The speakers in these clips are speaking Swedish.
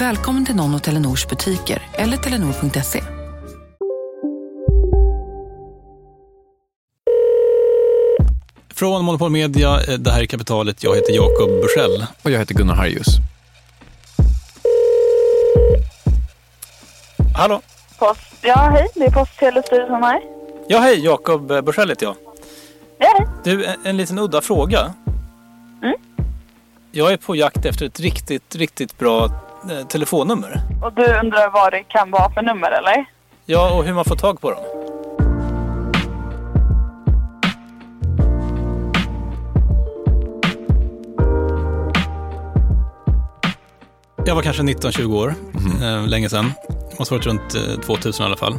Välkommen till någon av Telenors butiker eller telenor.se. Från Monopol Media, eh, det här är Kapitalet. Jag heter Jakob Bursell. Och jag heter Gunnar Harjus. Hallå? Post. Ja, hej. Det är Post och telestyrelsen här. Ja, hej. Jakob Bursell heter jag. Ja, hej. Du, en, en liten udda fråga. Mm. Jag är på jakt efter ett riktigt, riktigt bra eh, telefonnummer. Och du undrar vad det kan vara för nummer, eller? Ja, och hur man får tag på dem. Jag var kanske 19-20 år, eh, länge sedan. Måste ha varit runt eh, 2000 i alla fall.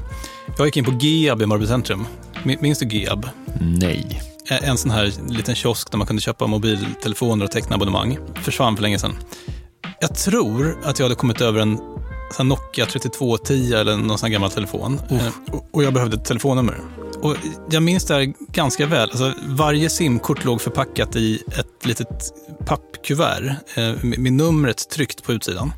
Jag gick in på Geab i Marby centrum. Min- Minns du Geab? Nej. Eh, En sån här liten kiosk där man kunde köpa mobiltelefoner och teckna abonnemang. Försvann för länge sedan. Jag tror att jag hade kommit över en sån Nokia 3210 eller någon sån gammal telefon. Eh, och- jag behövde ett telefonnummer. Och jag minns det här ganska väl. Alltså, varje simkort låg förpackat i ett litet pappkuvert eh, med numret tryckt på utsidan.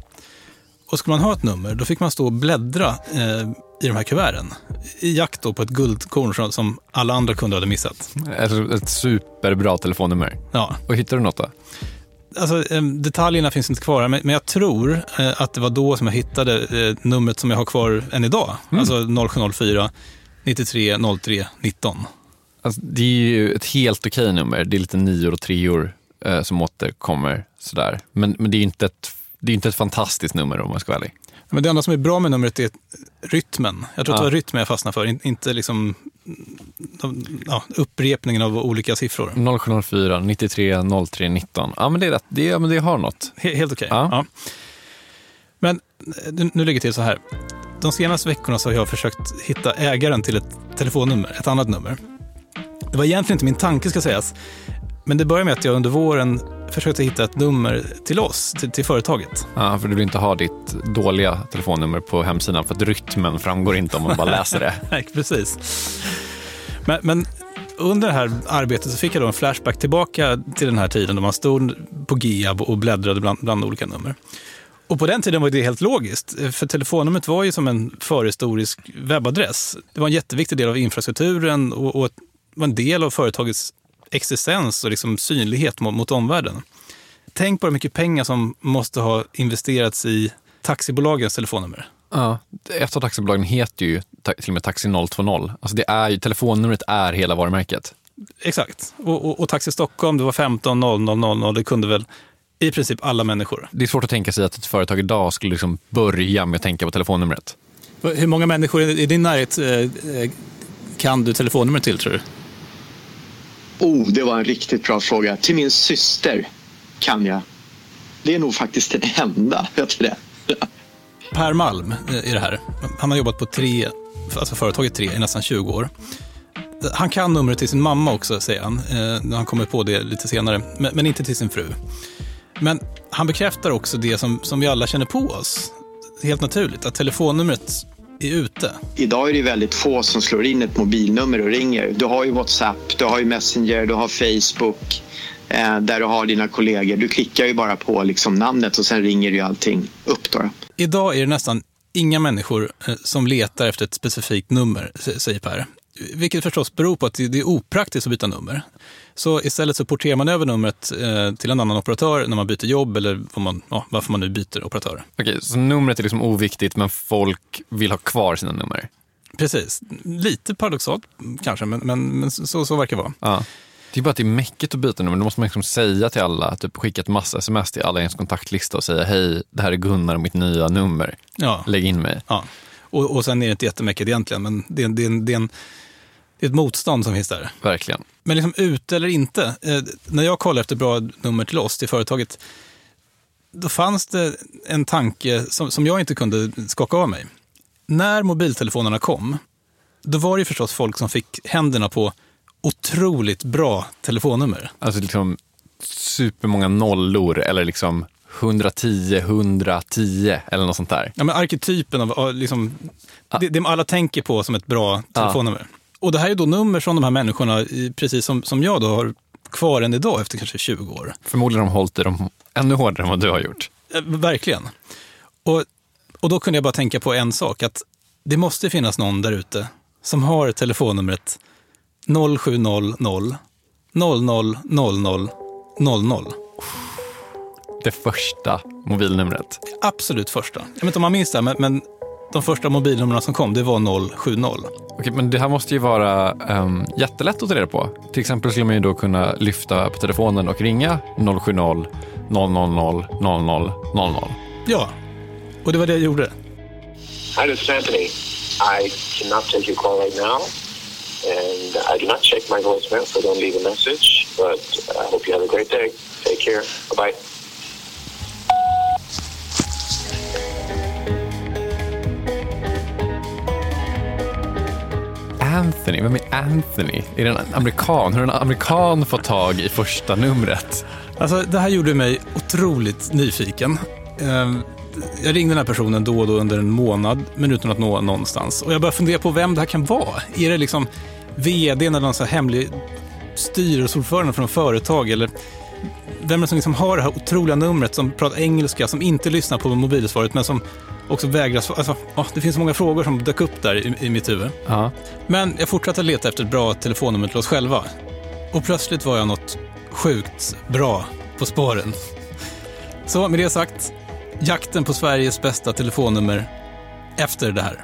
Och skulle man ha ett nummer, då fick man stå och bläddra eh, i de här kuverten. I jakt då på ett guldkorn som- alla andra kunder hade missat. Ett, ett superbra telefonnummer. Ja, Och hittar du något då? Alltså, detaljerna finns inte kvar, men, men jag tror eh, att det var då som jag hittade eh, numret som jag har kvar än idag. Alltså 0704 93 03 19. Alltså, det är ju ett helt okej nummer. Det är lite nior och treor eh, som återkommer sådär. Men, men det är ju inte ett, det är inte ett fantastiskt nummer om man ska vara ärlig. Men det enda som är bra med numret är rytmen. Jag tror att Ja. det var rytmen jag fastnade för, in- inte liksom ja, upprepningen av olika siffror. 0704 93 03 19. Ja, men det är rätt. Det, ja, men det har något. He- Helt okej. Ja. Ja. Men eh, nu, nu ligger det till så här. De senaste veckorna så har jag försökt hitta ägaren till ett telefonnummer, ett annat nummer. Det var egentligen inte min tanke ska sägas, men det började med att jag under våren försökte hitta ett nummer till oss, till, till företaget. Ja, för du vill inte ha ditt dåliga telefonnummer på hemsidan för att rytmen framgår inte om man bara läser det. Nej, precis. Men, men under det här arbetet så fick jag då en flashback tillbaka till den här tiden då man stod på Giab och bläddrade bland, bland olika nummer. Och på den tiden var det helt logiskt, för telefonnumret var ju som en förhistorisk webbadress. Det var en jätteviktig del av infrastrukturen och, och var en del av företagets existens och liksom synlighet mot, mot omvärlden. Tänk på hur mycket pengar som måste ha investerats i taxibolagens telefonnummer. Ja, ett av taxibolagen heter ju till och med Taxi 020. Alltså det är ju, telefonnumret är hela varumärket. Exakt. Och, och, och Taxi Stockholm, det var 15 000 och det kunde väl i princip alla människor. Det är svårt att tänka sig att ett företag idag skulle liksom börja med att tänka på telefonnumret. Hur många människor i i din närhet eh, eh, kan du telefonnumret till tror du? Oh, det var en riktigt bra fråga. Till min syster kan jag. Det är nog faktiskt den enda, det? Per Malm är i det här. Han har jobbat på tre, alltså företaget tre i nästan 20 år. Han kan numret till sin mamma också, säger han. Eh, han kommer på det lite senare, men, men inte till sin fru. Men han bekräftar också det som, som vi alla känner på oss. Helt naturligt, att telefonnumret är ute. Idag är det väldigt få som slår in ett mobilnummer och ringer. Du har ju WhatsApp, du har ju Messenger, du har Facebook eh, där du har dina kollegor. Du klickar ju bara på liksom namnet och sen ringer ju allting upp. Då. Idag är det nästan inga människor eh, som letar efter ett specifikt nummer, säger Per. Vilket förstås beror på att det är opraktiskt att byta nummer. Så istället så porterar man över numret eh, till en annan operatör när man byter jobb eller man, ja, varför man nu byter operatör. Okej, så numret är liksom oviktigt men folk vill ha kvar sina nummer. Precis. Lite paradoxalt kanske, men, men, men så, så verkar det vara. Ja. Det är bara att det är mäckigt att byta nummer. Då måste man liksom säga till alla, typ skicka ett massa sms till alla i ens kontaktlista och säga hej, det här är Gunnar och mitt nya nummer. Ja. Lägg in mig. Ja. Och, och sen är det inte jättemycket egentligen, men det, det, det, är en, det är ett motstånd som finns där. Verkligen. Men liksom ute eller inte, eh, när jag kollade efter bra nummer till oss, till företaget, då fanns det en tanke som, som jag inte kunde skaka av mig. När mobiltelefonerna kom, då var det förstås folk som fick händerna på otroligt bra telefonnummer. Alltså liksom supermånga nollor eller liksom 110, 110 eller något sånt där. Ja, men arketypen av liksom, det, det alla tänker på som ett bra telefonnummer. Och det här är då nummer som de här människorna, precis som, som jag då, har kvar än idag efter kanske 20 år. Förmodligen har de hållit i dem ännu hårdare än vad du har gjort. Eh, Verkligen. Och, och då kunde jag bara tänka på en sak, att det måste finnas någon där ute som har telefonnumret 0700 00 00 00. Det första mobilnumret. Absolut första. Jag vet inte om man minns det, men, men de första mobilnumren som kom, det var 070. Okej, men det här måste ju vara um, jättelätt att ta reda på. Till exempel skulle man ju då kunna lyfta på telefonen och ringa 070 000 00 00. Ja, och det var det jag gjorde. Hi, this is Anthony. I cannot take your call right now, and I do not check my voicemail, so don't leave a message. But I hope you have a great day. Take care. Bye Anthony, vem är Anthony? Är det en amerikan? Hur har en amerikan fått tag i första numret? Alltså, det här gjorde mig otroligt nyfiken. Ehm, jag ringde den här personen då och då under en månad, men utan att nå någonstans. Och jag började fundera på vem det här kan vara. Är det liksom vd eller någon så här hemlig styrelseordförande från företag? Eller vem är det som liksom har det här otroliga numret, som pratar engelska, som inte lyssnar på mobilsvaret, men som också vägrar svara? Alltså, ja, det finns så många frågor som dök upp där i, i mitt huvud. Ja. Men jag fortsatte leta efter ett bra telefonnummer till oss själva. Och plötsligt var jag något sjukt bra på spåren. Så med det sagt, jakten på Sveriges bästa telefonnummer efter det här.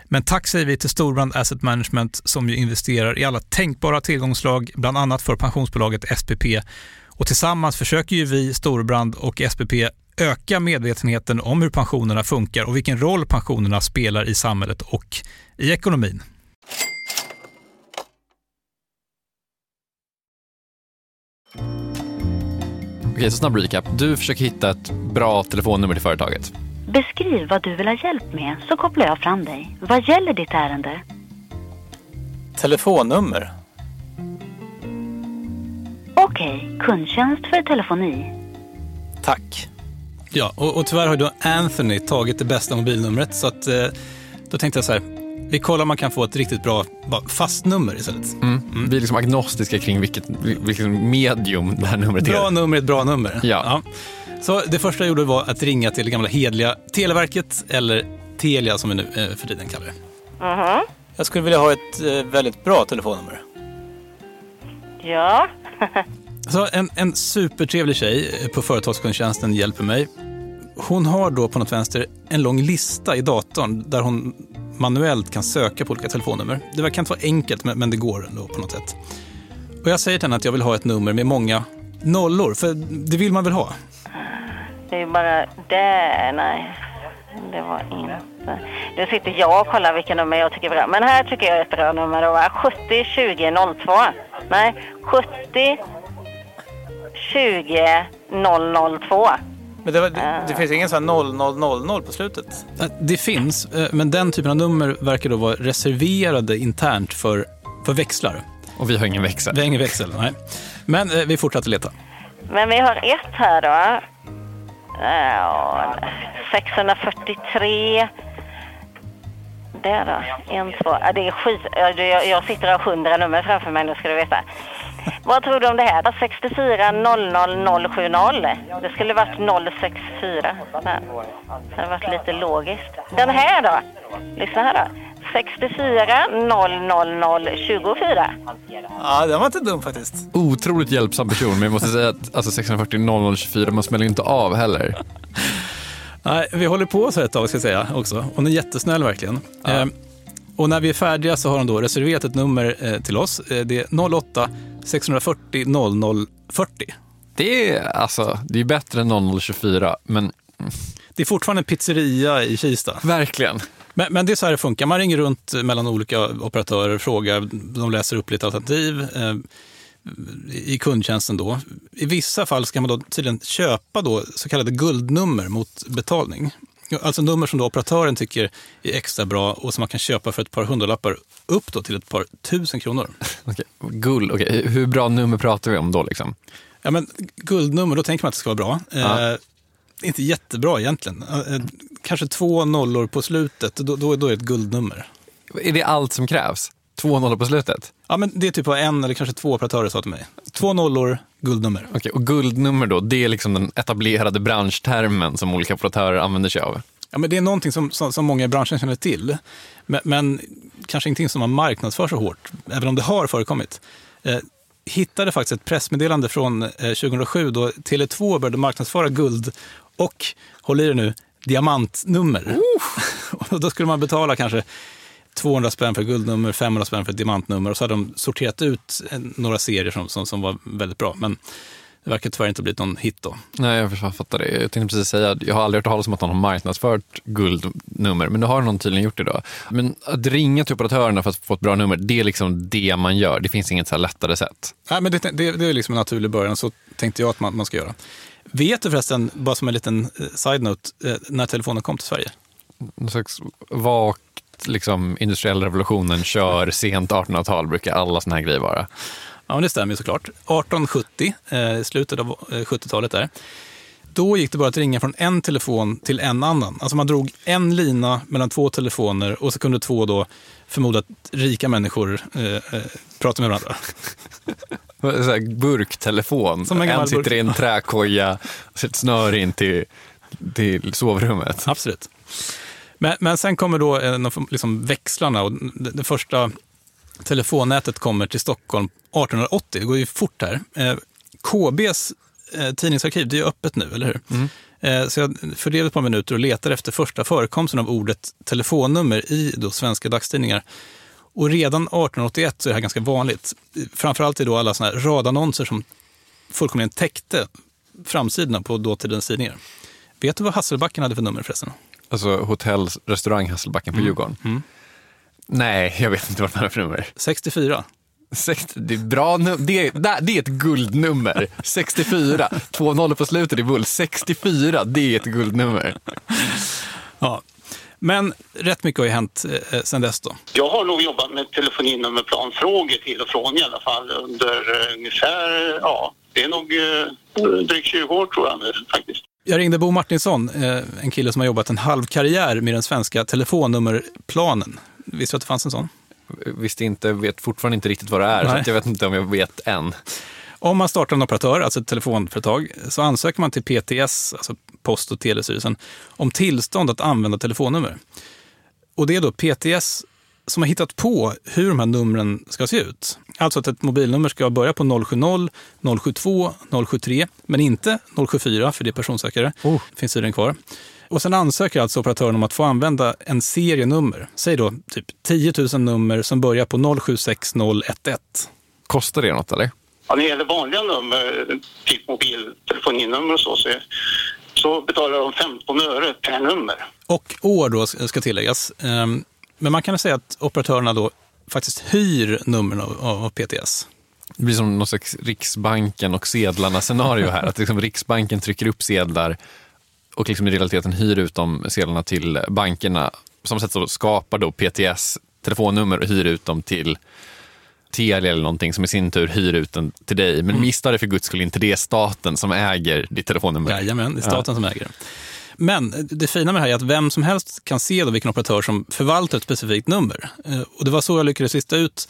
Men tack säger vi till Storbrand Asset Management som ju investerar i alla tänkbara tillgångslag, bland annat för pensionsbolaget SPP. Och tillsammans försöker ju vi, Storbrand och SPP, öka medvetenheten om hur pensionerna funkar och vilken roll pensionerna spelar i samhället och i ekonomin. Okej, så snabb recap. Du försöker hitta ett bra telefonnummer till företaget. Beskriv vad du vill ha hjälp med så kopplar jag fram dig. Vad gäller ditt ärende? Telefonnummer? Okej, kundtjänst för telefoni. Tack. Ja, och, och tyvärr har då Anthony tagit det bästa mobilnumret så att eh, då tänkte jag så här, vi kollar om man kan få ett riktigt bra fast nummer istället. Mm. Vi är liksom agnostiska kring vilket, vilket medium det här numret Bra är. nummer är ett bra nummer. Ja. Så det första jag gjorde var att ringa till det gamla hedliga Televerket, eller Telia som vi nu eh, för tiden kallar det. Jag skulle vilja ha ett eh, väldigt bra telefonnummer. Ja. Så en, en supertrevlig tjej på företagskundtjänsten hjälper mig. Hon har då på något vänster en lång lista i datorn där hon manuellt kan söka på olika telefonnummer. Det verkar inte vara enkelt, men, men det går ändå på något sätt. Och jag säger till henne att jag vill ha ett nummer med många nollor, för det vill man väl ha? Det är bara det. Nej, det var inte. Nu sitter jag och kollar vilka nummer jag tycker är bra. Men här tycker jag är ett bra nummer. Då, va? 70 20 02. Nej, 70 20 002. Men det, var, det, det finns ingen sån här 0000 på slutet? Eh, Det finns, eh, men den typen av nummer verkar då vara reserverade internt för, för växlar. Och vi har ingen växel. Vi har ingen växel, nej. Men eh, vi fortsätter leta. Men vi har ett här då. Eh, ja, 643. Där då. En, två. Ja, det är skit. Jag, jag sitter och har 100 nummer framför mig nu ska du veta. Vad tror du om det här då? 64 00 070. Det skulle varit 064. Det hade varit lite logiskt. Den här då? Lyssna här då. 64 000 24. Ja, den var inte dum faktiskt. Otroligt hjälpsam person, men jag måste säga att alltså 640 0024, man smäller inte av heller. Nej, vi håller på så här ett tag ska jag säga också. Hon är jättesnäll verkligen. Eh, och när vi är färdiga så har hon då reserverat ett nummer eh, till oss. Eh, det är 08 640 00 40. Det är alltså, det är bättre än 0024, men Det är fortfarande en pizzeria i Kista. verkligen. Men, men det är så här det funkar. Man ringer runt mellan olika operatörer, frågar, de läser upp lite alternativ eh, i kundtjänsten då. I vissa fall ska man då tydligen köpa då så kallade guldnummer mot betalning. Alltså nummer som då operatören tycker är extra bra och som man kan köpa för ett par hundralappar upp då till ett par tusen kronor. Okej, Gull, okej. hur bra nummer pratar vi om då liksom? Ja, men guldnummer, då tänker man att det ska vara bra. Ja. Eh, inte jättebra egentligen. Kanske två nollor på slutet, då, då, då är det ett guldnummer. Är det allt som krävs? Två nollor på slutet? Ja, men det är typ vad en eller kanske två operatörer sa till mig. Två nollor, guldnummer. Okej, och guldnummer då, det är liksom den etablerade branschtermen som olika operatörer använder sig av. Ja, men det är någonting som, som, som många i branschen känner till, men, men kanske ingenting som man marknadsför så hårt, även om det har förekommit. Eh, hittade faktiskt ett pressmeddelande från eh, 2007 då Tele2 började marknadsföra guld och, håll i det nu, diamantnummer. och då skulle man betala kanske 200 spänn för guldnummer, 500 spänn för diamantnummer och så hade de sorterat ut några serier som, som, som var väldigt bra. Men det verkar tyvärr inte ha blivit någon hit då. Nej, jag fattar det. Jag tänkte precis säga, jag har aldrig hört talas om att någon har marknadsfört guldnummer, men nu har någon tydligen gjort det då. Men att ringa till operatörerna för att få ett bra nummer, det är liksom det man gör. Det finns inget så lättare sätt. Nej, men det, det, det är liksom en naturlig början, så tänkte jag att man, man ska göra. Vet du förresten, bara som en liten eh, side-note, eh, när telefonen kom till Sverige? Någon slags vagt, liksom, industriell revolutionen kör sent 1800-tal brukar alla såna här grejer vara. Ja, det stämmer ju såklart. 1870, eh, slutet av eh, 70-talet där. Då gick det bara att ringa från en telefon till en annan. Alltså man drog en lina mellan två telefoner och så kunde två då förmodat rika människor eh, eh, prata med varandra. Så burktelefon. Som en en sitter burk. i en träkoja ett snöre in till, till sovrummet. Absolut. Men, men sen kommer då eh, liksom växlarna och det, det första telefonnätet kommer till Stockholm 1880. Det går ju fort här. Eh, KBs eh, tidningsarkiv, det är ju öppet nu, eller hur? Eh, så jag fördelar ett par minuter och letar efter första förekomsten av ordet telefonnummer i då svenska dagstidningar. Och redan 1881 så är det här ganska vanligt. Framförallt i då alla såna här radannonser som fullkomligen täckte framsidorna på dåtidens tidningar. Vet du vad Hasselbacken hade för nummer förresten? Alltså hotell, restaurang Hasselbacken på Djurgården. Mm. Nej, jag vet inte vad man har för nummer. 64. Sex- Det är bra nu- det, är- det är ett guldnummer. 64. Två nollor på slutet i bull. 64, det är ett guldnummer. Ja. Men rätt mycket har ju hänt eh, sen dess då. Jag har nog jobbat med telefoninummerplanfrågor till och från i alla fall under eh, ungefär, ja, det är nog eh, drygt 20 år tror jag nu faktiskt. Jag ringde Bo Martinsson, eh, en kille som har jobbat en halv karriär med den svenska telefonnummerplanen. Visste du att det fanns en sån? Visste inte, vet fortfarande inte riktigt vad det är, så Nej. att jag vet inte om jag vet än. Om man startar en operatör, alltså ett telefonföretag, så ansöker man till PTS, alltså Post och telestyrelsen, om tillstånd att använda telefonnummer. Och det är då PTS som har hittat på hur de här numren ska se ut. Alltså att ett mobilnummer ska börja på 070, 072, 073, men inte 074 för det är personsökare. Oh. Det finns tydligen kvar. Och sen ansöker alltså operatören om att få använda en serie nummer. Säg då typ 10 000 nummer som börjar på 076011. Kostar det något eller? Ja, när det gäller vanliga nummer, typ mobiltelefoninummer och så, så, så betalar de 15 öre per nummer. Och år då ska tilläggas. Ehm, Men man kan väl säga att operatörerna då faktiskt hyr numren av, av PTS. Det blir som någon slags Riksbanken och sedlarna-scenario här. Att liksom Riksbanken trycker upp sedlar och liksom i realiteten hyr ut de sedlarna till bankerna. På samma sätt så skapar då PTS telefonnummer och hyr ut dem till Telia eller någonting som i sin tur hyr ut den till dig. Men missa det för guds skull inte, det är staten som äger ditt telefonnummer. Jajamän, det är staten som äger det. Men det fina med det här är att vem som helst kan se då vilken operatör som förvaltar ett specifikt nummer. Eh, Och det var så jag lyckades lista ut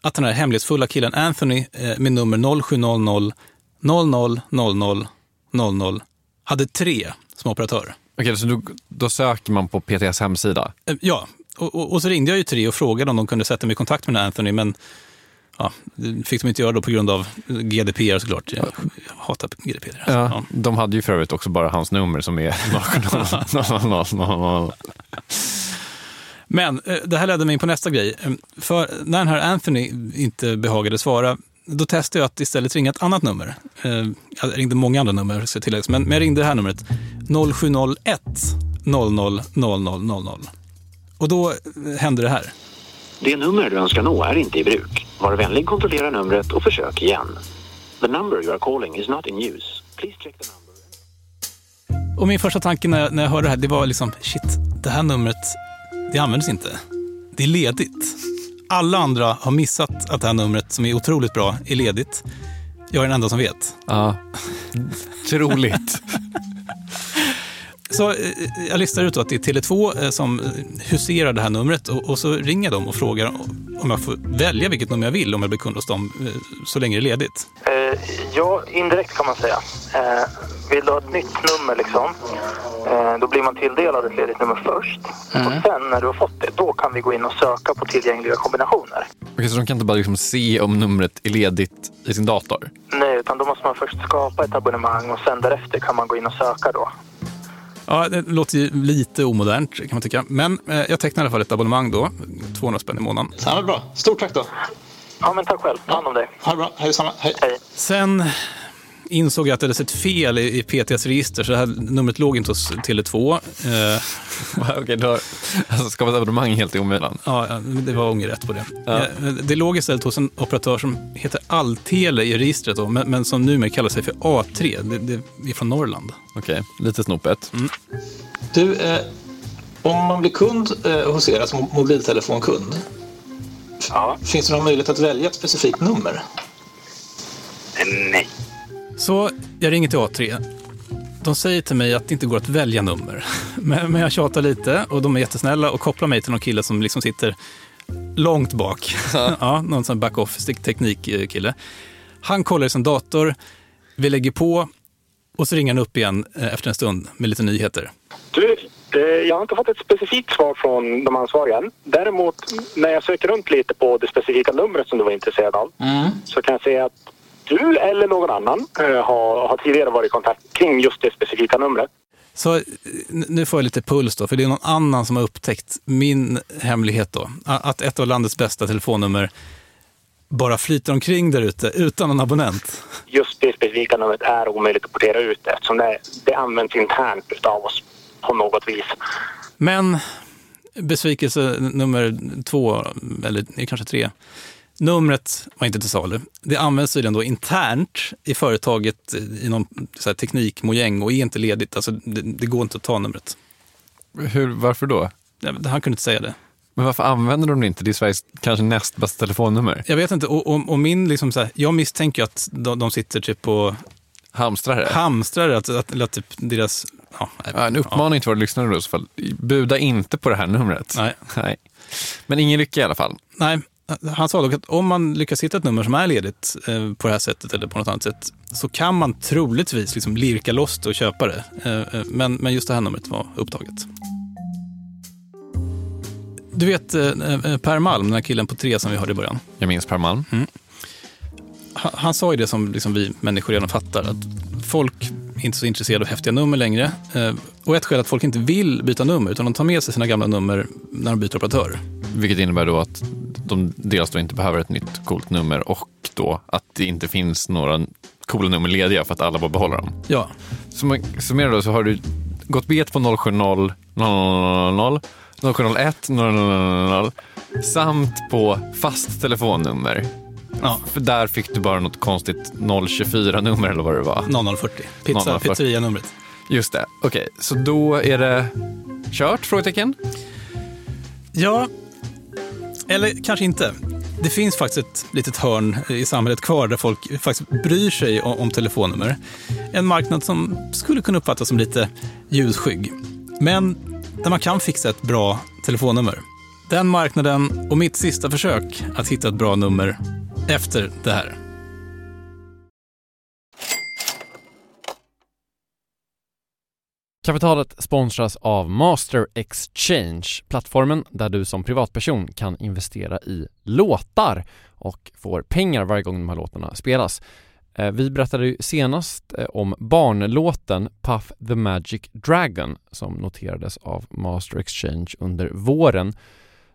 att den här hemlighetsfulla killen Anthony eh, med nummer 0700 00 00 00 hade tre som operatör. Okej, så då, då söker man på PTS hemsida? Eh, Ja, och, och, och så ringde jag ju tre och frågade om de kunde sätta mig i kontakt med den här Anthony, men ja, det fick de inte göra då på grund av GDPR såklart. Jag, jag hatar GDPR. Alltså. Ja, De hade ju för övrigt också bara hans nummer som är 070. Men eh, det här ledde mig in på nästa grej. Eh, För när den här Anthony inte behagade svara, då testade jag att istället ringa ett annat nummer. Eh, Jag ringde många andra nummer, ska tilläggas, men men jag ringde det här numret. 0701 00 00 00. Och då eh, hände det här. Det nummer du önskar nå är inte i bruk. Var vänlig kontrollera numret och försök igen. The number you are calling is not in use. Please check the number. Och min första tanke när jag, när jag hörde det här, det var liksom, shit, det här numret, det används inte. Det är ledigt. Alla andra har missat att det här numret, som är otroligt bra, är ledigt. Jag är den enda som vet. Ja, troligt. Så eh, jag listar ut då att det är Tele2 eh, som eh, huserar det här numret och, så ringer jag dem och frågar om jag får välja vilket nummer jag vill om jag blir kund hos dem eh, så länge det är ledigt. Eh, ja, indirekt kan man säga. Eh, vill du ha ett nytt nummer liksom, eh, då blir man tilldelad ett ledigt nummer först. Och sen när du har fått det, då kan vi gå in och söka på tillgängliga kombinationer. Okej, så de kan inte bara liksom se om numret är ledigt i sin dator? Nej, utan då måste man först skapa ett abonnemang och sen därefter kan man gå in och söka då. Ja, det låter ju lite omodernt kan man tycka. Men eh, jag tecknar i alla fall ett abonnemang då, 200 spänn i månaden. Ja, men bra. Stort tack då. Ja, men tack själv. Ta hand om dig. Ha det bra. Hej detsamma. Hej. Sen insåg jag att jag hade sett fel i, i PTS register, så det här numret låg inte hos Tele2. Eh, Okej, har alltså, skapat abonnemang helt i onödan? Ja, ja, det var ångerrätt på det. Ja. Eh, Det låg istället hos en operatör som heter Alltele i registret, då, men, men som numera kallar sig för A3. Det, det är från Norrland. Okej, lite snopet. Du, eh, om man blir kund eh, hos er, alltså mo- mobiltelefonkund, finns det någon möjlighet att välja ett specifikt nummer? Nej. Så jag ringer till A3. De säger till mig att det inte går att välja nummer. Men, men jag tjatar lite och de är jättesnälla och kopplar mig till någon kille som liksom sitter långt bak. ja, någon sån back-office teknikkille. Han kollar i sin dator, vi lägger på och så ringer han upp igen eh, efter en stund med lite nyheter. Du, eh, jag har inte fått ett specifikt svar från de ansvariga än. Däremot, när jag söker runt lite på det specifika numret som du var intresserad av så kan jag säga att du eller någon annan eh, har, har tidigare varit i kontakt kring just det specifika numret. Så eh, nu får jag lite puls då, för det är någon annan som har upptäckt min hemlighet då. Att ett av landets bästa telefonnummer bara flyter omkring där ute utan någon abonnent. Just det specifika numret är omöjligt att portera ut eftersom det, det används internt utav oss på något vis. Men besvikelse nummer två, eller kanske tre. Numret var inte till salu. Det används tydligen då internt i företaget i någon så teknikmojäng och är inte ledigt. Alltså, det, det går inte att ta numret. Hur, varför då? Ja, Han kunde inte säga det. Men varför använder de det inte? Det är Sveriges kanske näst bästa telefonnummer. Jag vet inte. Och, och, och min liksom så här, jag misstänker att de, de sitter typ på Hamstrar det? hamstrar att, att, eller att typ deras... Ja, Ja, en uppmaning till våra lyssnare då i så fall. Buda inte på det här numret. Nej. Nej. Men ingen lycka i alla fall. Nej, han sa dock att om man lyckas hitta ett nummer som är ledigt eh, på det här sättet eller på något annat sätt så kan man troligtvis liksom lirka loss det och köpa det. Eh, eh, men, men just det här numret var upptaget. Du vet eh, Per Malm, den här killen på tre som vi hörde i början. Jag minns Per Malm. Mm. Han, han sa ju det som liksom vi människor redan fattar, att folk inte så intresserade av häftiga nummer längre. Eh, och ett skäl är att folk inte vill byta nummer, utan de tar med sig sina gamla nummer när de byter operatör. Vilket innebär då att de dels då inte behöver ett nytt coolt nummer och då att det inte finns några coola nummer lediga för att alla bara behåller dem. Ja. Som summerar då så har du gått bet på 070 000 0701 000 samt på fast telefonnummer. Ja. För där fick du bara något konstigt 024-nummer eller vad det var. 0040. Pizza, 0040. pizzeria-numret. Just det. Okej, så då är det kört? Frågetecken. Ja, eller kanske inte. Det finns faktiskt ett litet hörn i samhället kvar där folk faktiskt bryr sig om, om telefonnummer. En marknad som skulle kunna uppfattas som lite ljusskygg. Men där man kan fixa ett bra telefonnummer. Den marknaden och mitt sista försök att hitta ett bra nummer efter det här. Kapitalet sponsras av Master Exchange, plattformen där du som privatperson kan investera i låtar och får pengar varje gång de här låtarna spelas. Eh, vi berättade ju senast eh, om barnlåten Puff the Magic Dragon som noterades av Master Exchange under våren.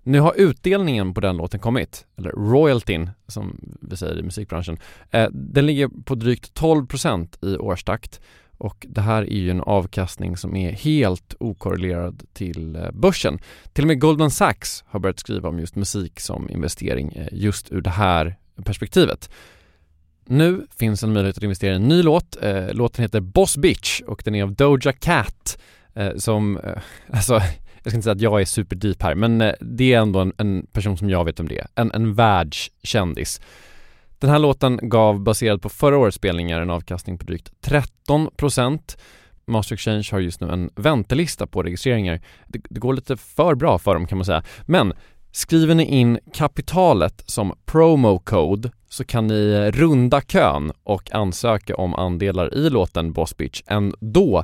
Nu har utdelningen på den låten kommit, eller royaltyn som vi säger i musikbranschen. Eh, den ligger på drygt 12% i årstakt och det här är ju en avkastning som är helt okorrelerad till eh, börsen. Till och med Goldman Sachs har börjat skriva om just musik som investering eh, just ur det här perspektivet. Nu finns en möjlighet att investera i en ny låt. Låten heter Boss Bitch och den är av Doja Cat som, alltså jag ska inte säga att jag är superdeep här men eh, det är ändå en, en person som jag vet om det är. En, en världskändis. Den här låten gav baserad på förra årets spelningar en avkastning på drygt 13% Master Exchange har just nu en väntelista på registreringar. Det, det går lite för bra för dem kan man säga. Men skriver ni in kapitalet som promo code så kan ni eh, runda kön och ansöka om andelar i låten Boss Bitch ändå.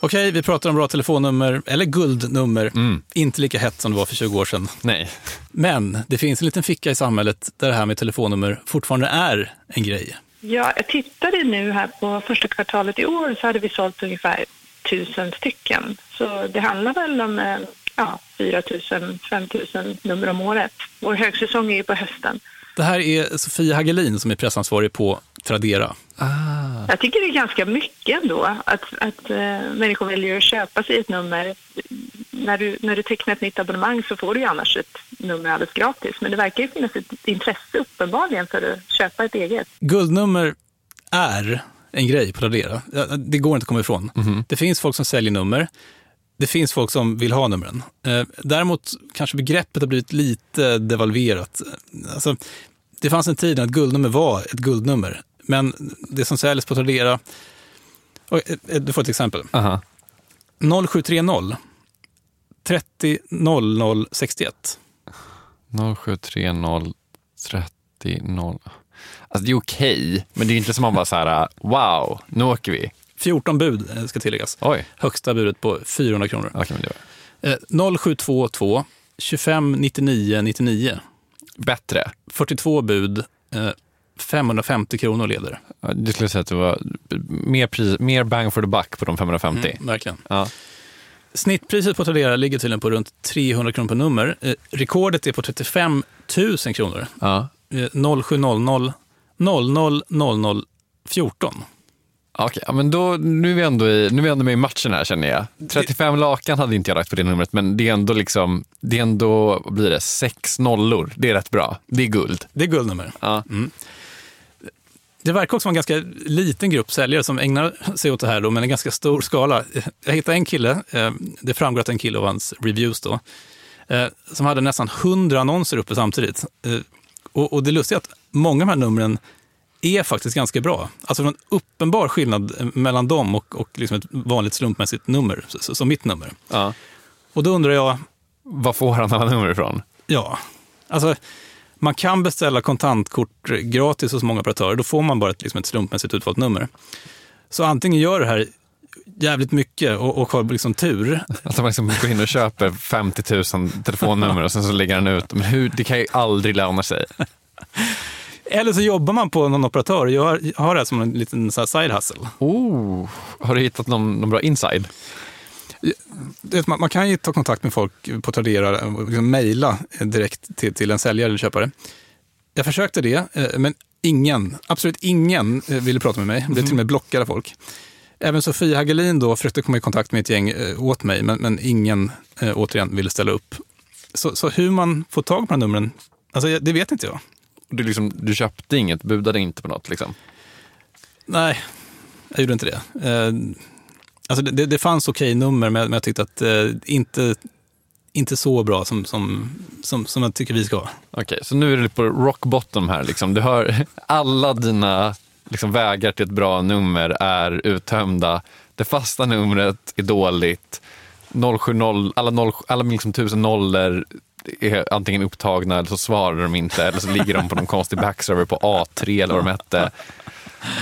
Okej, vi pratar om bra telefonnummer, eller guldnummer. Inte lika hett som det var för 20 år sedan. Nej. Men det finns en liten ficka i samhället där det här med telefonnummer fortfarande är en grej. Ja, jag tittade nu här på första kvartalet i år så hade vi sålt ungefär tusen stycken. Så det handlar väl om eh, ja, 4 000, 5 000 nummer om året. Vår högsäsong är ju på hösten. Det här är Sofia Hagelin som är pressansvarig på Tradera. Jag tycker det är ganska mycket ändå att, att eh, människor väljer att köpa sig ett nummer. När du, när du tecknar ett nytt abonnemang så får du ju annars ett nummer alldeles gratis. Men det verkar ju finnas ett intresse uppenbarligen för att köpa ett eget. Guldnummer är en grej på Tradera. Det går inte att komma ifrån. Mhm. Det finns folk som säljer nummer. Det finns folk som vill ha numren. Eh, Däremot kanske begreppet har blivit lite devalverat. Alltså, det fanns en tid när ett guldnummer var ett guldnummer. Men det som säljs på Tradera... Eh, Du får ett exempel. 0730 30 00 61. 0730 30 0. Alltså det är okej, men det är inte som man bara så här, wow, nu åker vi. 14 bud eh, ska tilläggas. Oj. Högsta budet på 400 kronor. Okay, men det Eh, 0722 25 99 99. Bättre. 42 bud, eh, 550 kronor leder. Du skulle säga att det var mer, pris, mer bang for the buck på de 550. Mm, verkligen. Ja. Snittpriset på Tradera ligger tydligen på runt 300 kronor per nummer. Eh, rekordet är på 35 000 kronor. Ja. Eh, 0700 00 00 14. Okej, ja, men då, nu, är vi ändå i, nu är vi ändå med i matchen här känner jag. 35 lakan hade inte jag lagt på det numret, men det är ändå liksom, det är ändå, blir det, sex nollor. Det är rätt bra. Det är guld. Det är guldnummer. Ja. Mm. Det verkar också vara en ganska liten grupp säljare som ägnar sig åt det här, då, men en ganska stor skala. Jag hittade en kille, eh, det framgår att en kille av hans reviews då, eh, som hade nästan 100 annonser uppe samtidigt. Eh, Och, det lustiga är att många av de här numren är faktiskt ganska bra. Alltså en uppenbar skillnad mellan dem och, och liksom ett vanligt slumpmässigt nummer, som mitt nummer. Ja. Och då undrar jag... Var får han alla nummer ifrån? Ja, alltså man kan beställa kontantkort gratis hos många operatörer. Då får man bara ett, liksom ett slumpmässigt utvalt nummer. Så antingen gör det här jävligt mycket och, och har liksom tur. Att man liksom går in och köper 50 000 telefonnummer och sen så lägger han ut. Men hur, det kan ju aldrig löna sig. Eller så jobbar man på någon operatör och gör, har det här som en liten så här side hustle. Oh, har du hittat någon, någon bra inside? Det, man, kan ju ta kontakt med folk på Tradera och liksom mejla direkt till, till en säljare eller köpare. Jag försökte det, eh, men ingen, absolut ingen eh, ville prata med mig. Jag blev till och med blockad av folk. Även Sofia Hagelin då försökte komma i kontakt med ett gäng eh, åt mig, men, men ingen eh, återigen ville ställa upp. Så, så hur man får tag på de här numren, alltså, det vet inte jag. Du, liksom, du köpte inget, budade inte på något liksom? Nej, jag gjorde inte det. Alltså det, det, fanns okej nummer, men men jag tyckte att eh, inte, inte så bra som, som, som, som jag tycker vi ska ha. Okej, så nu är du på rock bottom här. Liksom. Du hör, alla dina liksom, vägar till ett bra nummer är uttömda. Det fasta numret är dåligt. 070, alla, 0, alla liksom tusen nollor är antingen upptagna eller så svarar de inte eller så ligger de på någon konstig backserver på A3 eller vad de hette.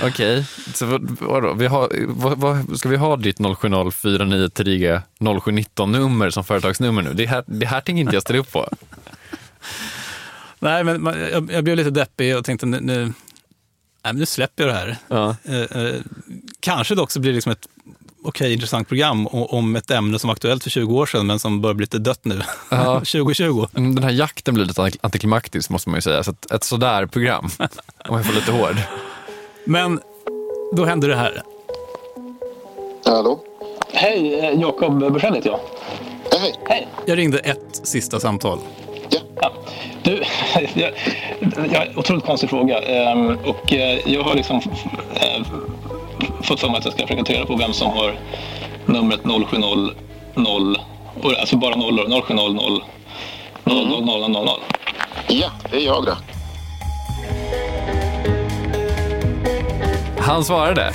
Okej, så vad, vadå? Vi har, vad, vad, ska vi ha ditt 070 4930 0719 nummer som företagsnummer nu? Det här, det här tänker inte jag ställa upp på. Nej, men man- jag, jag blev lite deppig och tänkte nu, nu, nej, men nu släpper jag det här. Eh, eh, kanske det också blir liksom ett okej, intressant program om ett ämne som var aktuellt för 20 år sedan, men som börjar bli lite dött nu. Ja. 2020. Mm, Den här jakten blir lite antiklimaktisk måste man ju säga. Så ett, ett sådär program, om jag får lite hård. Men då hände det här. Hallå? Hej, eh, Jakob Bursell heter jag. Hej. Hej. Jag ringde ett sista samtal. Ja. Du, jag, jag har en otroligt konstig fråga. ehm, Och eh, jag har liksom eh, fått för mig att jag ska försöka ta reda på vem som har numret 0700, och- alltså bara nollor, 0700 000000. Ja, det är jag det. Han svarade.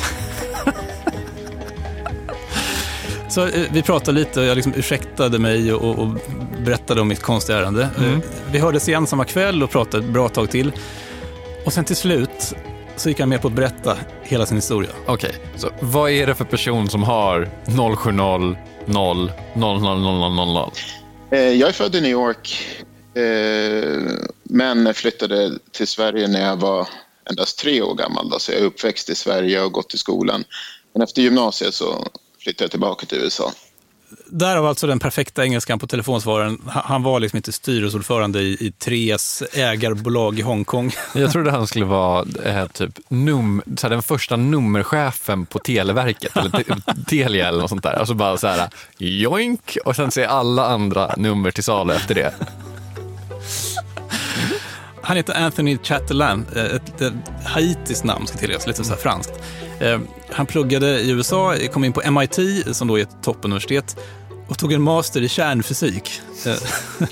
Så eh, vi pratade lite och jag liksom ursäktade mig och, och berättade om mitt konstiga ärende. Mm. Eh, Vi hördes igen samma kväll och pratade ett bra tag till. Och sen till slut så gick han med på att berätta hela sin historia. Okej, så vad är det för person som har 070 0 0 0 0 0 0 0? Eh, Jag är född i New York, eh, men flyttade till Sverige när jag var endast tre år gammal. Så jag är uppväxt i Sverige och gått i skolan. Men efter gymnasiet så flyttade jag tillbaka till USA. Därav alltså den perfekta engelskan på telefonsvararen. Han var liksom inte styrelseordförande i, i Tres ägarbolag i Hongkong. Jag trodde han skulle vara eh, typ num, så den första nummerchefen på Televerket, eller te, Telia eller något sånt där. Och så bara så här, joink, och sen ser alla andra nummer till salu efter det. Han heter Anthony Chatelain, eh, ett, ett haitiskt namn ska tilläggas, lite så franskt. Eh, han pluggade i USA, kom in på MIT, som då är ett toppuniversitet, och tog en master i kärnfysik. Eh,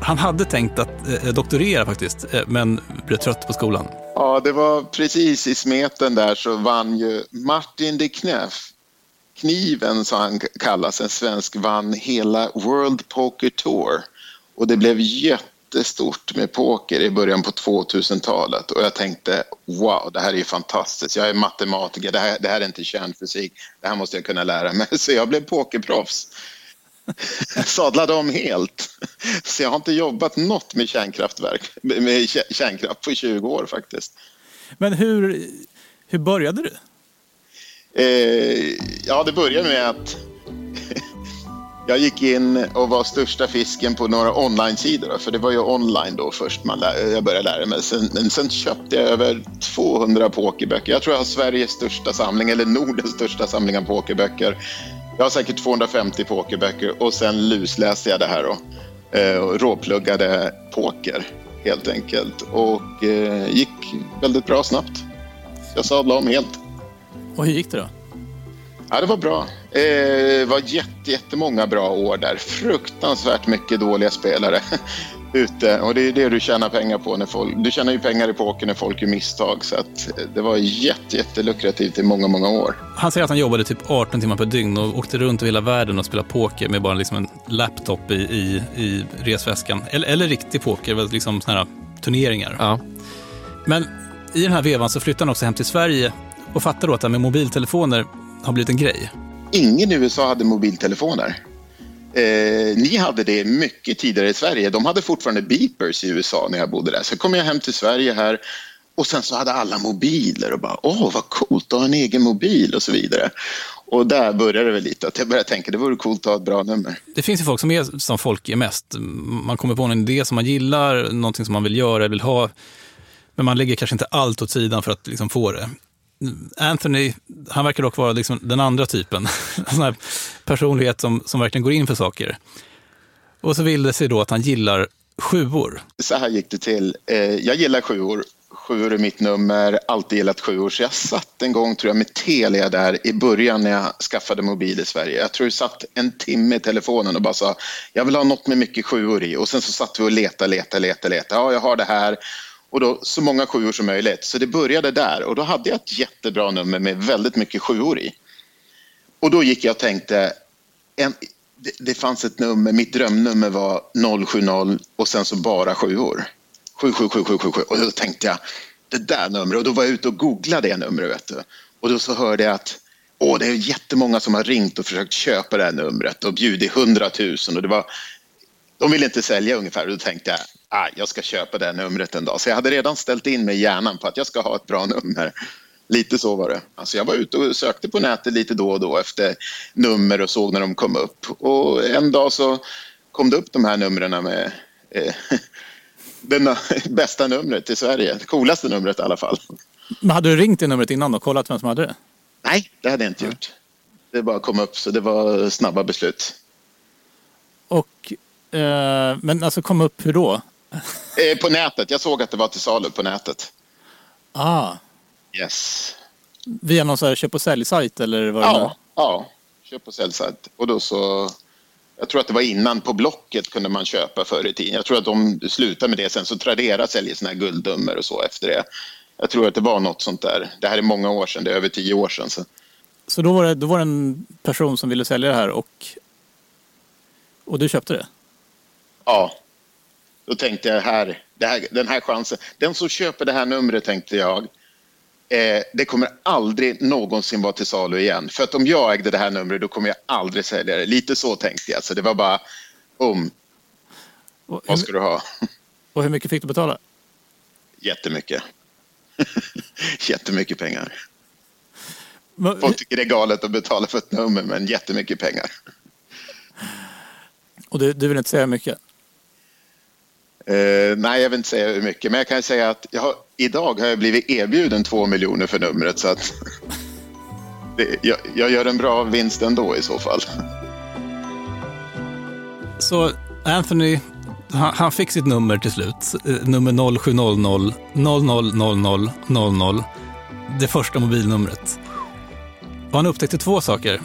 han hade tänkt att eh, doktorera faktiskt, men blev trött på skolan. Ja, det var precis i smeten där så vann ju Martin de Kneff, Kniven som han kallas, en svensk, vann hela World Poker Tour. Och det blev jättestort med poker i början på 2000-talet och jag tänkte wow, det här är ju fantastiskt. Jag är matematiker, det här, det här är inte kärnfysik, det här måste jag kunna lära mig. Så jag blev pokerproffs. sadlade om helt. Så jag har inte jobbat något med kärnkraftverk, med kärnkraft på 20 år faktiskt. Men hur, hur började du? Eh, ja, det började med att jag gick in och var största fisken på några online-sidor. För det var ju online då först man lär, jag började lära mig. Sen, men sen köpte jag över 200 pokerböcker. Jag tror jag har Sveriges största samling, eller Nordens största samling av pokerböcker. Jag har säkert 250 pokerböcker och sen lusläste jag det här då. Eh, och råpluggade poker helt enkelt. Och eh, gick väldigt bra snabbt. Jag sadlade om helt. Och hur gick det då? Ja, det var bra. Eh, Det var jätte, jättemånga bra år där. Fruktansvärt mycket dåliga spelare ute. Och det är det du tjänar pengar på. när folk... Du tjänar ju pengar i poker när folk gör misstag. Så att eh, det var jätte, jättelukrativt i många, många år. Han säger att han jobbade typ 18 timmar per dygn och åkte runt över hela världen och spelade poker med bara liksom en laptop i, i, i resväskan. Eller, eller riktig poker, liksom såna här turneringar. Ja. Men i den här vevan så flyttade han också hem till Sverige och fattade då att det här med mobiltelefoner har blivit en grej. Ingen i USA hade mobiltelefoner. Eh, ni hade det mycket tidigare i Sverige. De hade fortfarande beepers i USA när jag bodde där. Så kom jag hem till Sverige här och sen så hade alla mobiler och bara åh vad coolt att ha en egen mobil och så vidare. Och där började det väl lite att jag började tänka det vore coolt att ha ett bra nummer. Det finns ju folk som är som folk är mest. Man kommer på en idé som man gillar, någonting som man vill göra, vill ha. Men man lägger kanske inte allt åt sidan för att liksom få det. Anthony, han verkar dock vara liksom den andra typen. En sån här personlighet som, som verkligen går in för saker. Och så vill det sig då att han gillar sjuor. Så här gick det till. Eh, jag gillar sjuor. Sjuor är mitt nummer, alltid gillat sjuor. Så jag satt en gång tror jag med Telia där i början när jag skaffade mobil i Sverige. Jag tror jag satt en timme i telefonen och bara sa jag vill ha något med mycket sjuor i. Och sen så satt vi och letade, letade, letade, letade. Ja, jag har det här. Och då så många sjuor som möjligt. Så det började där och då hade jag ett jättebra nummer med väldigt mycket sjuor i. Och då gick jag och tänkte, en, det, det fanns ett nummer, mitt drömnummer var 070 och sen så bara sjuor. 7777777 och då tänkte jag, det där numret, och då var jag ute och googlade det numret vet du. Och då så hörde jag att Åh, det är jättemånga som har ringt och försökt köpa det här numret och bjudit 100 000 och det var de ville inte sälja ungefär och då tänkte jag ah, jag ska köpa det här numret en dag. Så jag hade redan ställt in mig i hjärnan på att jag ska ha ett bra nummer. Lite så var det. Alltså jag var ute och sökte på nätet lite då och då efter nummer och såg när de kom upp. Och en dag så kom det upp de här numren med eh, det bästa numret i Sverige. Det coolaste numret i alla fall. Men hade du ringt det numret innan och kollat vem som hade det? Nej, det hade jag inte gjort. Det bara kom upp, så det var snabba beslut. Och, eh, men alltså kom upp hur då? Eh, på nätet. Jag såg att det var till salu på nätet. Ah. Yes. Via någon så här köp och säljsajt eller vad det Ja, ja. Köp och säljsajt. Och då så... Jag tror att det var innan på Blocket kunde man köpa förr i tiden. Jag tror att de slutade med det sen så Tradera säljer såna här guldnummer och så efter det. Jag tror att det var något sånt där. Det här är många år sedan, det är över tio år sedan. Så. Så då var, det, då var det en person som ville sälja det här och, och du köpte det? Ja. Då tänkte jag här, här, den här chansen. Den som köper det här numret tänkte jag, eh, det kommer aldrig någonsin vara till salu igen. För att om jag ägde det här numret då kommer jag aldrig sälja det. Lite så tänkte jag. Så det var bara, om. Vad ska du ha? Och hur mycket fick du betala? Jättemycket. jättemycket pengar. Folk tycker det är galet att betala för ett nummer, men jättemycket pengar. Och du, du vill inte säga mycket? Eh, nej, jag vill inte säga hur mycket, men jag kan säga att jag har, idag har jag blivit erbjuden två miljoner för numret så att det, jag, jag gör en bra vinst ändå i så fall. Så Anthony Han, han fick sitt nummer till slut, eh, nummer 0700 0000 00. Det första mobilnumret. Och han upptäckte två saker.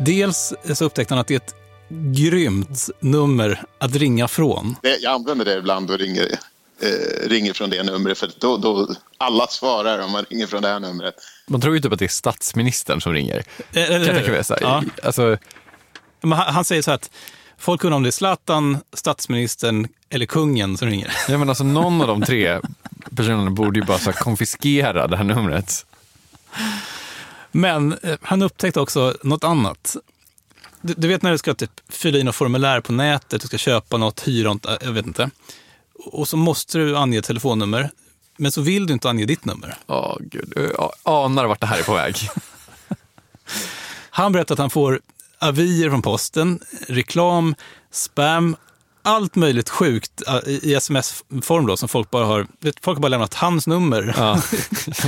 Dels så upptäckte han att det är ett grymt nummer att ringa från. Jag använder det ibland och ringer, eh, ringer från det numret för då, då alla svarar om man ringer från det här numret. Man tror ju typ att det är statsministern som ringer. Eller Kan jag. Ja. Alltså, Men han, han säger så här att folk undrar om det är Zlatan, statsministern eller kungen som ringer. ja, men alltså, någon av de tre personerna borde ju bara så konfiskera det här numret. Men eh, han upptäckte också något annat. Du, du vet när du ska typ fylla i något formulär på nätet, du ska köpa något, hyra något, jag vet inte. Och så måste du ange telefonnummer, men så vill du inte ange ditt nummer. Åh, gud. Jag anar vart det här är på väg. Han berättar att han får avier från posten, reklam, spam, allt möjligt sjukt eh, i sms-form då, som folk bara har, folk har bara lämnat hans nummer Ja.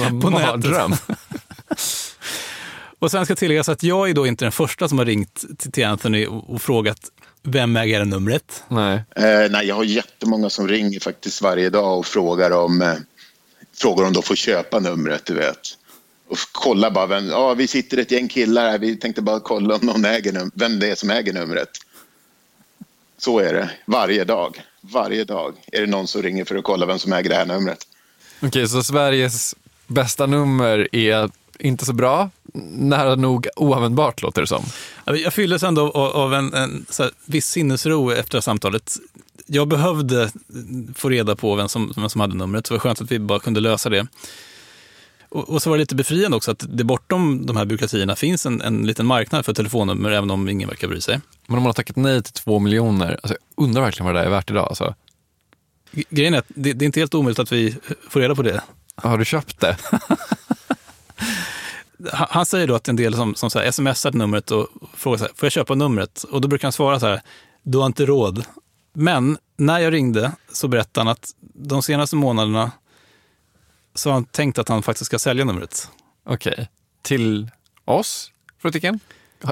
på nätet. Och sen ska tilläggas att jag är då inte den första som har ringt till- Anthony och, och frågat vem äger det numret? Nej. Eh, nej, jag har jättemånga som ringer faktiskt varje dag och frågar om, eh, frågar om de får köpa numret, du vet. Och kolla bara, vem, ja, vi sitter ett gäng killar här, vi tänkte bara kolla om någon äger num- vem det är som äger numret. Så är det, varje dag. Varje dag är det någon som ringer för att kolla vem som äger det här numret. Okej, så Sveriges bästa nummer är inte så bra. Nära nog oanvändbart låter det som. Ja, Jag fylldes ändå av, en, en här, viss sinnesro efter samtalet. Jag behövde få reda på vem som, vem som hade numret, så det var skönt att vi bara kunde lösa det. Och, och så var det lite befriande också att det bortom de här byråkratierna finns en, en liten marknad för telefonnummer, även om ingen verkar bry sig. Men om man har tackat nej till två miljoner, alltså, jag undrar verkligen vad det där är värt idag. Alltså. Grejen är att det, det är inte helt omöjligt att vi får reda på det. Har du köpt det? Han, säger då att en del som, som så här smsar numret och frågar så här, får jag köpa numret? Och då brukar han svara så här, du har inte råd. Men när jag ringde så berättade han att de senaste månaderna så har han tänkt att han faktiskt ska sälja numret. Okej. Till oss? Frågetecken.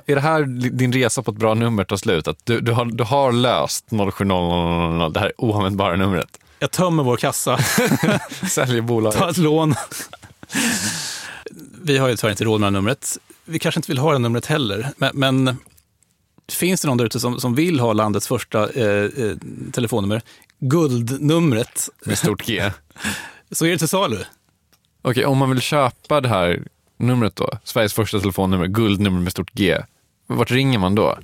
Är det här din resa på ett bra nummer tar slut? Att du, du, har, du har löst 07000, det här oanvändbara numret? Jag tömmer vår kassa, Säljer bolaget? tar ett lån. Vi har ju tyvärr inte råd med det här numret. Vi kanske inte vill ha det numret heller. Men, men finns det någon där ute som, som vill ha landets första eh, eh, telefonnummer, guldnumret, Med stort G. så är det till salu. Okej, om man vill köpa det här numret då, Sveriges första telefonnummer, guldnummer med stort G, vart ringer man då?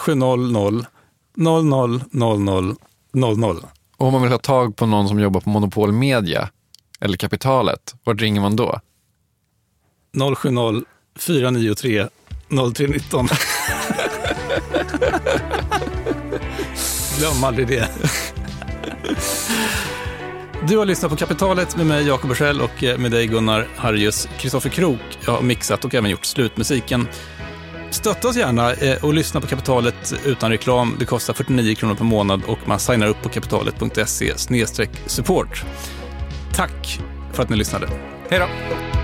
0700 00 00 00. Och om man vill ha tag på någon som jobbar på Monopol Media eller Kapitalet, vart ringer man då? 070 493 0319. Glöm aldrig det. Du har lyssnat på Kapitalet med mig, Jakob Bursell, och eh, med dig, Gunnar Harrius. Kristoffer Krook jag har mixat och även gjort slutmusiken. Stötta oss gärna eh, och lyssna på Kapitalet utan reklam. Det kostar 49 kronor per månad och man signar upp på kapitalet.se support. Tack för att ni lyssnade. Hej då!